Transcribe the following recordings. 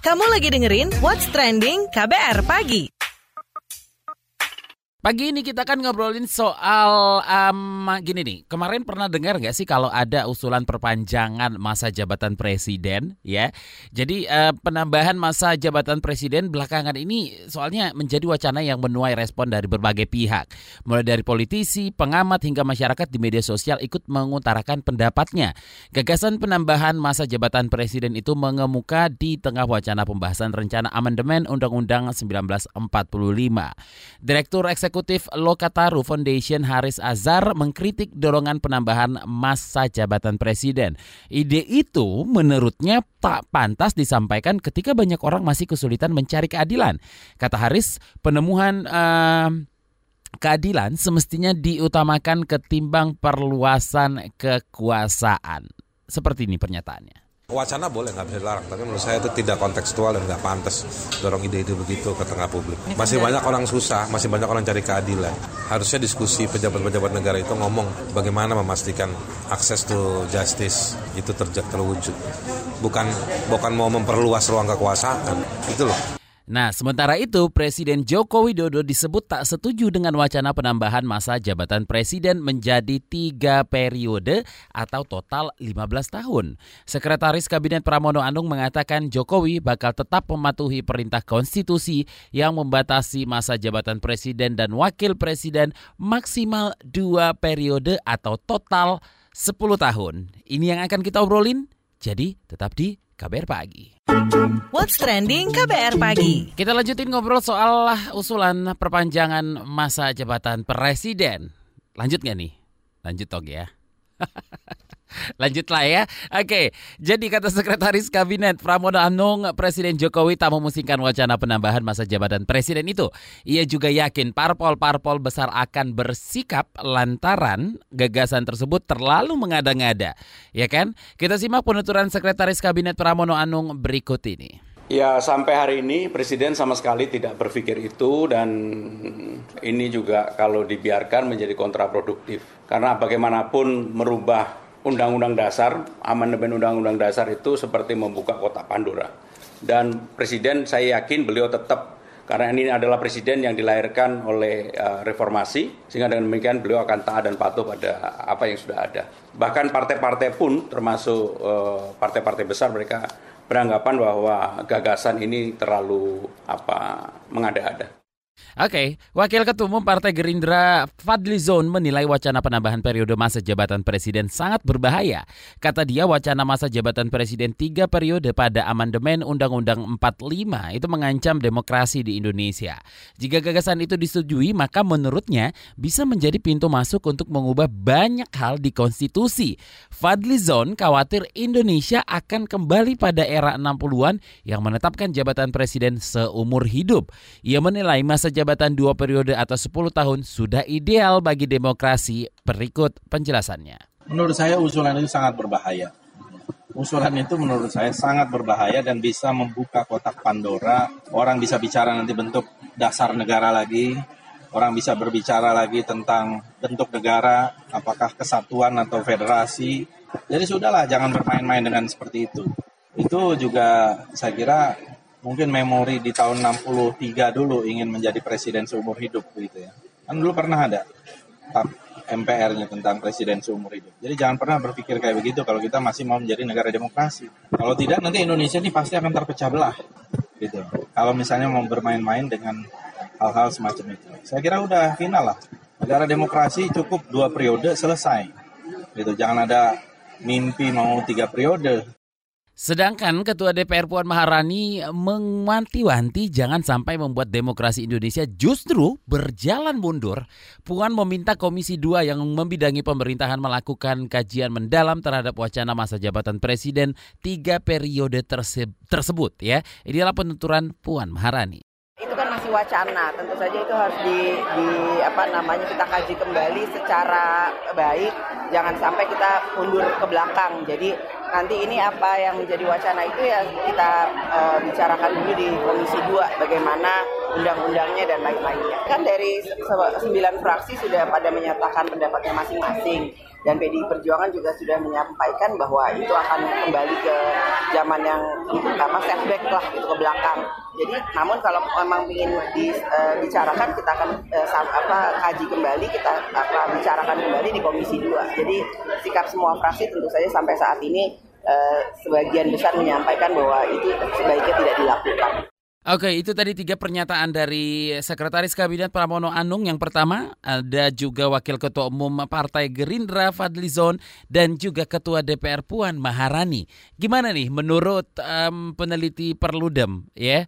Kamu lagi dengerin What's Trending KBR Pagi. Pagi ini kita akan ngobrolin soal um, gini nih. Kemarin pernah dengar nggak sih kalau ada usulan perpanjangan masa jabatan presiden ya? Jadi uh, penambahan masa jabatan presiden belakangan ini soalnya menjadi wacana yang menuai respon dari berbagai pihak. Mulai dari politisi, pengamat hingga masyarakat di media sosial ikut mengutarakan pendapatnya. Gagasan penambahan masa jabatan presiden itu mengemuka di tengah wacana pembahasan rencana amandemen Undang-Undang 1945. Direktur Eksekutif Eksekutif Lokataru Foundation Haris Azhar mengkritik dorongan penambahan masa jabatan presiden. Ide itu menurutnya tak pantas disampaikan ketika banyak orang masih kesulitan mencari keadilan. Kata Haris, penemuan uh, keadilan semestinya diutamakan ketimbang perluasan kekuasaan. Seperti ini pernyataannya. Wacana boleh nggak bisa dilarang, tapi menurut saya itu tidak kontekstual dan nggak pantas dorong ide-ide begitu ke tengah publik. Masih banyak orang susah, masih banyak orang cari keadilan. Harusnya diskusi pejabat-pejabat negara itu ngomong bagaimana memastikan akses to justice itu terwujud. Bukan bukan mau memperluas ruang kekuasaan, itu loh. Nah, sementara itu Presiden Joko Widodo disebut tak setuju dengan wacana penambahan masa jabatan presiden menjadi tiga periode atau total 15 tahun. Sekretaris Kabinet Pramono Anung mengatakan Jokowi bakal tetap mematuhi perintah konstitusi yang membatasi masa jabatan presiden dan wakil presiden maksimal dua periode atau total 10 tahun. Ini yang akan kita obrolin, jadi tetap di KBR Pagi. What's Trending KBR Pagi. Kita lanjutin ngobrol soal usulan perpanjangan masa jabatan presiden. Lanjut nggak nih? Lanjut dong ya. Lanjutlah ya. Oke, jadi kata Sekretaris Kabinet Pramono Anung, Presiden Jokowi tak memusingkan wacana penambahan masa jabatan presiden itu. Ia juga yakin parpol-parpol besar akan bersikap lantaran gagasan tersebut terlalu mengada-ngada. Ya kan? Kita simak penuturan Sekretaris Kabinet Pramono Anung berikut ini. Ya sampai hari ini Presiden sama sekali tidak berpikir itu dan ini juga kalau dibiarkan menjadi kontraproduktif. Karena bagaimanapun merubah Undang-Undang Dasar, amandemen Undang-Undang Dasar itu seperti membuka kotak Pandora. Dan Presiden saya yakin beliau tetap karena ini adalah presiden yang dilahirkan oleh uh, reformasi sehingga dengan demikian beliau akan taat dan patuh pada apa yang sudah ada. Bahkan partai-partai pun termasuk uh, partai-partai besar mereka beranggapan bahwa gagasan ini terlalu apa mengada-ada. Oke, Wakil Ketua Umum Partai Gerindra Fadli Zon menilai wacana penambahan periode masa jabatan presiden sangat berbahaya. Kata dia wacana masa jabatan presiden tiga periode pada amandemen Undang-Undang 45 itu mengancam demokrasi di Indonesia. Jika gagasan itu disetujui, maka menurutnya bisa menjadi pintu masuk untuk mengubah banyak hal di konstitusi. Fadli Zon khawatir Indonesia akan kembali pada era 60-an yang menetapkan jabatan presiden seumur hidup. Ia menilai masa jabatan dua periode atau 10 tahun sudah ideal bagi demokrasi. Berikut penjelasannya. Menurut saya usulan itu sangat berbahaya. Usulan itu menurut saya sangat berbahaya dan bisa membuka kotak Pandora. Orang bisa bicara nanti bentuk dasar negara lagi. Orang bisa berbicara lagi tentang bentuk negara, apakah kesatuan atau federasi. Jadi sudahlah, jangan bermain-main dengan seperti itu. Itu juga saya kira mungkin memori di tahun 63 dulu ingin menjadi presiden seumur hidup gitu ya. Kan dulu pernah ada MPR-nya tentang presiden seumur hidup. Jadi jangan pernah berpikir kayak begitu kalau kita masih mau menjadi negara demokrasi. Kalau tidak nanti Indonesia ini pasti akan terpecah belah gitu. Kalau misalnya mau bermain-main dengan hal-hal semacam itu. Saya kira udah final lah. Negara demokrasi cukup dua periode selesai. Gitu. Jangan ada mimpi mau tiga periode. Sedangkan Ketua DPR Puan Maharani mewanti-wanti jangan sampai membuat demokrasi Indonesia justru berjalan mundur. Puan meminta Komisi 2 yang membidangi pemerintahan melakukan kajian mendalam terhadap wacana masa jabatan presiden tiga periode terse tersebut. Ya, inilah penuturan Puan Maharani itu kan masih wacana tentu saja itu harus di, di apa namanya kita kaji kembali secara baik jangan sampai kita mundur ke belakang jadi nanti ini apa yang menjadi wacana itu ya kita uh, bicarakan dulu di Komisi 2 bagaimana undang-undangnya dan lain-lainnya. Kan dari sembilan fraksi sudah pada menyatakan pendapatnya masing-masing. dan PDI Perjuangan juga sudah menyampaikan bahwa itu akan kembali ke zaman yang apa setback lah gitu ke belakang. Jadi namun kalau memang ingin dibicarakan uh, kita akan uh, apa kaji kembali kita apa bicarakan kembali di Komisi 2. Jadi sikap semua fraksi tentu saja sampai saat ini uh, sebagian besar menyampaikan bahwa itu sebaiknya tidak dilakukan. Oke, itu tadi tiga pernyataan dari Sekretaris Kabinet Pramono Anung. Yang pertama, ada juga Wakil Ketua Umum Partai Gerindra Fadlizon dan juga Ketua DPR Puan Maharani. Gimana nih menurut um, peneliti Perludem ya?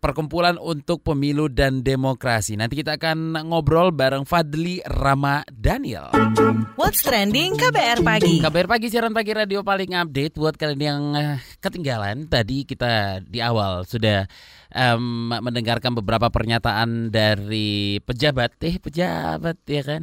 Perkumpulan untuk Pemilu dan Demokrasi. Nanti kita akan ngobrol bareng Fadli Rama Daniel. What's trending KBR pagi? KBR pagi siaran pagi radio paling update buat kalian yang eh, ketinggalan. Tadi kita di awal sudah um, mendengarkan beberapa pernyataan dari pejabat, eh pejabat ya kan,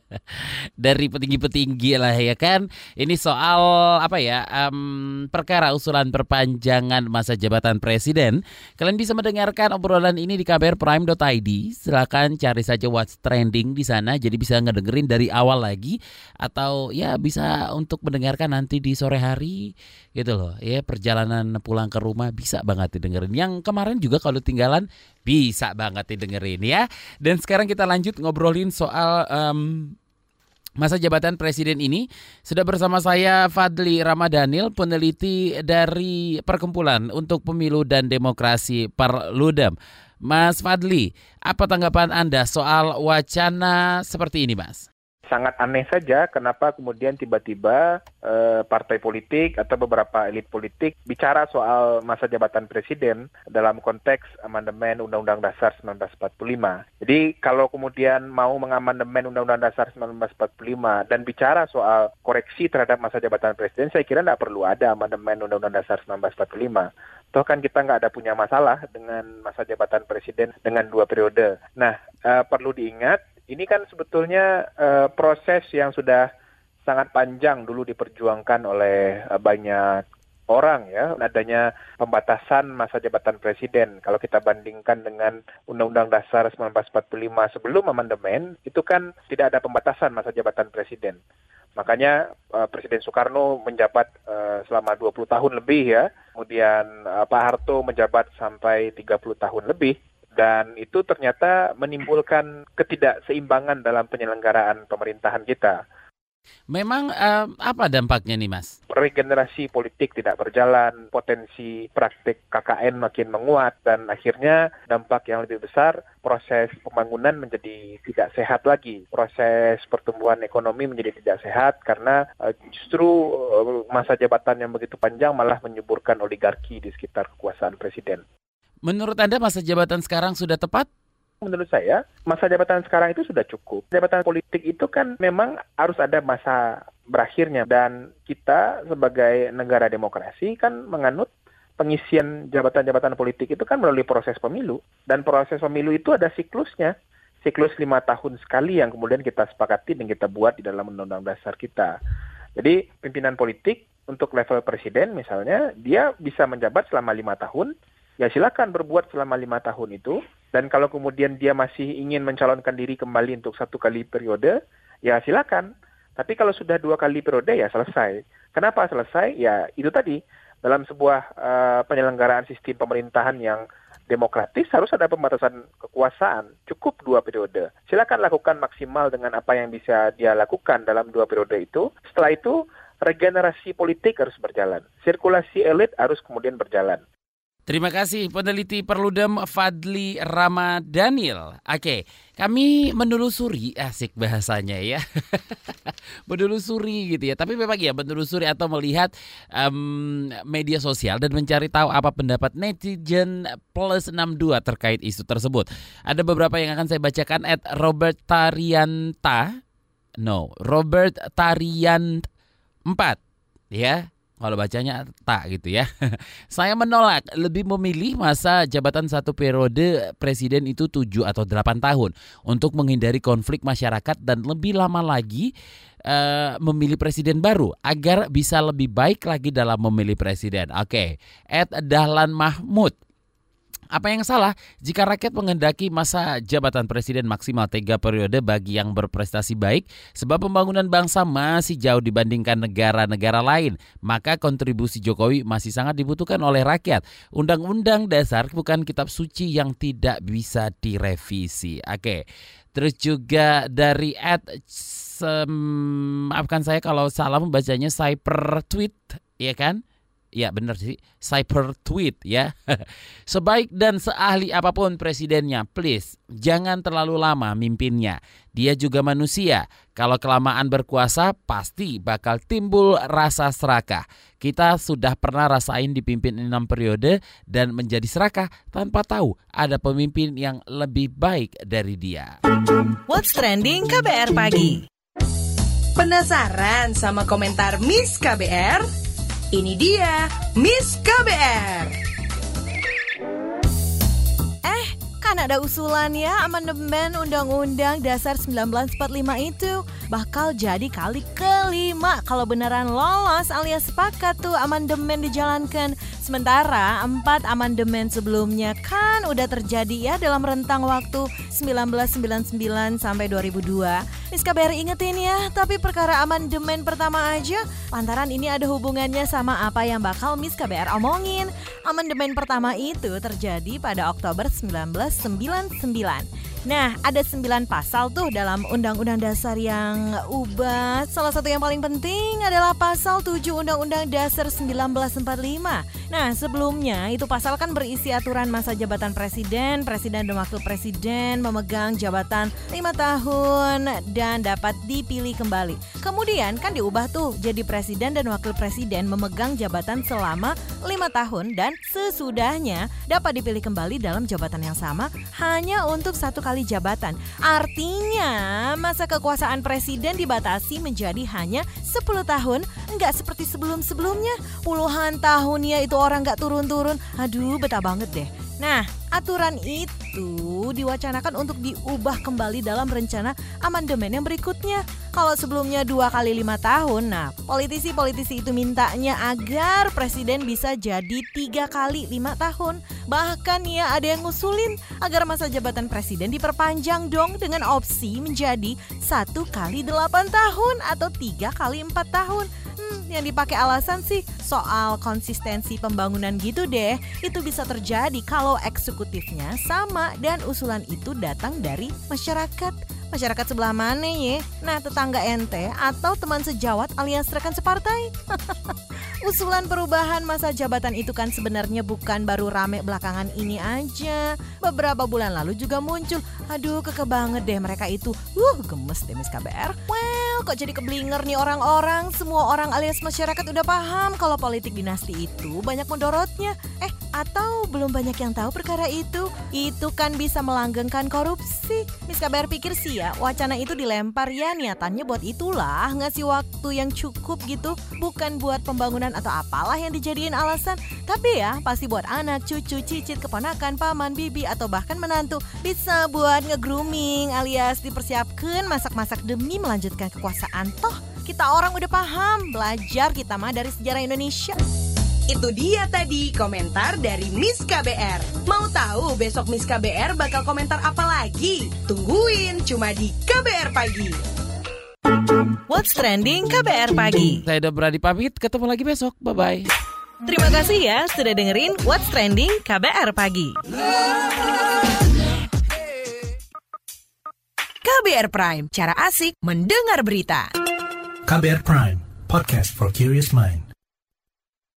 dari petinggi-petinggi lah ya kan. Ini soal apa ya, um, perkara usulan perpanjangan masa jabatan presiden. Kalian bisa mendengarkan obrolan ini di kbrprime.id. Silakan cari saja what's trending di sana, jadi bisa ngedengerin dari awal lagi atau ya bisa untuk mendengarkan nanti di sore hari gitu loh. Ya perjalanan pulang ke rumah bisa banget didengerin. Yang kemarin kemarin juga kalau tinggalan bisa banget didengerin ya. Dan sekarang kita lanjut ngobrolin soal um, masa jabatan presiden ini. Sudah bersama saya Fadli Ramadhanil, peneliti dari Perkumpulan untuk Pemilu dan Demokrasi Perludem. Mas Fadli, apa tanggapan Anda soal wacana seperti ini, Mas? Sangat aneh saja kenapa kemudian tiba-tiba eh, partai politik atau beberapa elit politik bicara soal masa jabatan presiden dalam konteks amandemen Undang-Undang Dasar 1945. Jadi kalau kemudian mau mengamandemen Undang-Undang Dasar 1945 dan bicara soal koreksi terhadap masa jabatan presiden, saya kira tidak perlu ada amandemen Undang-Undang Dasar 1945. Toh kan kita nggak ada punya masalah dengan masa jabatan presiden dengan dua periode. Nah, uh, perlu diingat ini kan sebetulnya uh, proses yang sudah sangat panjang dulu diperjuangkan oleh uh, banyak orang ya adanya pembatasan masa jabatan presiden. Kalau kita bandingkan dengan Undang-Undang Dasar 1945 sebelum amandemen itu kan tidak ada pembatasan masa jabatan presiden. Makanya uh, Presiden Soekarno menjabat uh, selama 20 tahun lebih ya. Kemudian uh, Pak Harto menjabat sampai 30 tahun lebih dan itu ternyata menimbulkan ketidakseimbangan dalam penyelenggaraan pemerintahan kita. Memang uh, apa dampaknya nih Mas? Regenerasi politik tidak berjalan, potensi praktik KKN makin menguat dan akhirnya dampak yang lebih besar proses pembangunan menjadi tidak sehat lagi. Proses pertumbuhan ekonomi menjadi tidak sehat karena uh, justru uh, masa jabatan yang begitu panjang malah menyuburkan oligarki di sekitar kekuasaan presiden. Menurut Anda masa jabatan sekarang sudah tepat? Menurut saya, masa jabatan sekarang itu sudah cukup. Jabatan politik itu kan memang harus ada masa berakhirnya dan kita sebagai negara demokrasi kan menganut pengisian jabatan-jabatan politik itu kan melalui proses pemilu dan proses pemilu itu ada siklusnya siklus lima tahun sekali yang kemudian kita sepakati dan kita buat di dalam undang-undang dasar kita. Jadi pimpinan politik untuk level presiden misalnya dia bisa menjabat selama lima tahun ya silakan berbuat selama lima tahun itu. Dan kalau kemudian dia masih ingin mencalonkan diri kembali untuk satu kali periode, ya silakan. Tapi kalau sudah dua kali periode ya selesai. Kenapa selesai? Ya itu tadi dalam sebuah uh, penyelenggaraan sistem pemerintahan yang demokratis harus ada pembatasan kekuasaan. Cukup dua periode. Silakan lakukan maksimal dengan apa yang bisa dia lakukan dalam dua periode itu. Setelah itu regenerasi politik harus berjalan. Sirkulasi elit harus kemudian berjalan. Terima kasih peneliti Perludem Fadli Ramadhanil. Oke, kami menelusuri asik bahasanya ya. menelusuri gitu ya. Tapi memang ya menelusuri atau melihat um, media sosial dan mencari tahu apa pendapat netizen plus 62 terkait isu tersebut. Ada beberapa yang akan saya bacakan at Robert Tarianta. No, Robert Tarian 4 ya kalau bacanya tak gitu ya. Saya menolak lebih memilih masa jabatan satu periode presiden itu 7 atau 8 tahun untuk menghindari konflik masyarakat dan lebih lama lagi uh, memilih presiden baru agar bisa lebih baik lagi dalam memilih presiden. Oke. Ed Dahlan Mahmud Apa yang salah jika rakyat menghendaki masa jabatan presiden maksimal tiga periode bagi yang berprestasi baik, sebab pembangunan bangsa masih jauh dibandingkan negara-negara lain, maka kontribusi Jokowi masih sangat dibutuhkan oleh rakyat. Undang-undang dasar bukan kitab suci yang tidak bisa direvisi. Oke, terus juga dari at maafkan saya kalau salah membacanya cyber tweet, ya kan? Ya benar sih, cyber tweet ya. Sebaik dan seahli apa pun presidennya, please jangan terlalu lama mimpinnya. Dia juga manusia. Kalau kelamaan berkuasa pasti bakal timbul rasa serakah. Kita sudah pernah rasain dipimpin enam periode dan menjadi serakah tanpa tahu ada pemimpin yang lebih baik dari dia. What's trending KBR pagi? Penasaran sama komentar Miss KBR? Ini dia Miss KBR. Kan ada usulan ya amandemen Undang-Undang Dasar 1945 itu bakal jadi kali kelima kalau beneran lolos alias sepakat tuh amandemen dijalankan. Sementara empat amandemen sebelumnya kan udah terjadi ya dalam rentang waktu 1999 sampai 2002. Miss KBR ingetin ya, tapi perkara amandemen pertama aja lantaran ini ada hubungannya sama apa yang bakal Miss KBR omongin. Amandemen pertama itu terjadi pada Oktober 1999. Nah, ada sembilan pasal tuh dalam Undang-Undang Dasar yang ubah. Salah satu yang paling penting adalah pasal 7 Undang-Undang Dasar 1945. Nah, sebelumnya itu pasal kan berisi aturan masa jabatan presiden, presiden dan wakil presiden memegang jabatan lima tahun dan dapat dipilih kembali. Kemudian kan diubah tuh jadi presiden dan wakil presiden memegang jabatan selama lima tahun dan sesudahnya dapat dipilih kembali dalam jabatan yang sama hanya untuk satu kali kali jabatan. Artinya masa kekuasaan presiden dibatasi menjadi hanya 10 tahun, nggak seperti sebelum-sebelumnya. Puluhan tahun ya itu orang nggak turun-turun. Aduh betah banget deh. Nah, aturan itu diwacanakan untuk diubah kembali dalam rencana amandemen yang berikutnya. Kalau sebelumnya dua kali lima tahun, nah politisi-politisi itu mintanya agar presiden bisa jadi tiga kali lima tahun. Bahkan ya ada yang ngusulin agar masa jabatan presiden diperpanjang dong dengan opsi menjadi satu kali delapan tahun atau tiga kali empat tahun yang dipakai alasan sih soal konsistensi pembangunan gitu deh. Itu bisa terjadi kalau eksekutifnya sama dan usulan itu datang dari masyarakat. Masyarakat sebelah mana ya? Nah, tetangga ente atau teman sejawat alias rekan separtai? Usulan perubahan masa jabatan itu kan sebenarnya bukan baru rame belakangan ini aja. Beberapa bulan lalu juga muncul. Aduh, keke banget deh mereka itu. Uh, gemes deh Miss KBR. Well, kok jadi keblinger nih orang-orang. Semua orang alias masyarakat udah paham kalau politik dinasti itu banyak mendorotnya. Eh, atau belum banyak yang tahu perkara itu? Itu kan bisa melanggengkan korupsi. Miss KBR pikir sih ya, wacana itu dilempar ya niatannya buat itulah. Ngasih waktu yang cukup gitu. Bukan buat pembangunan atau apalah yang dijadiin alasan. Tapi ya pasti buat anak, cucu, cicit, keponakan, paman, bibi atau bahkan menantu bisa buat nge-grooming alias dipersiapkan masak-masak demi melanjutkan kekuasaan. Toh kita orang udah paham, belajar kita mah dari sejarah Indonesia. Itu dia tadi komentar dari Miss KBR. Mau tahu besok Miss KBR bakal komentar apa lagi? Tungguin cuma di KBR Pagi. What's Trending KBR Pagi. Saya udah berani pamit, ketemu lagi besok. Bye-bye. Terima kasih ya sudah dengerin What's Trending KBR Pagi. KBR Prime, cara asik mendengar berita. KBR Prime, podcast for curious mind.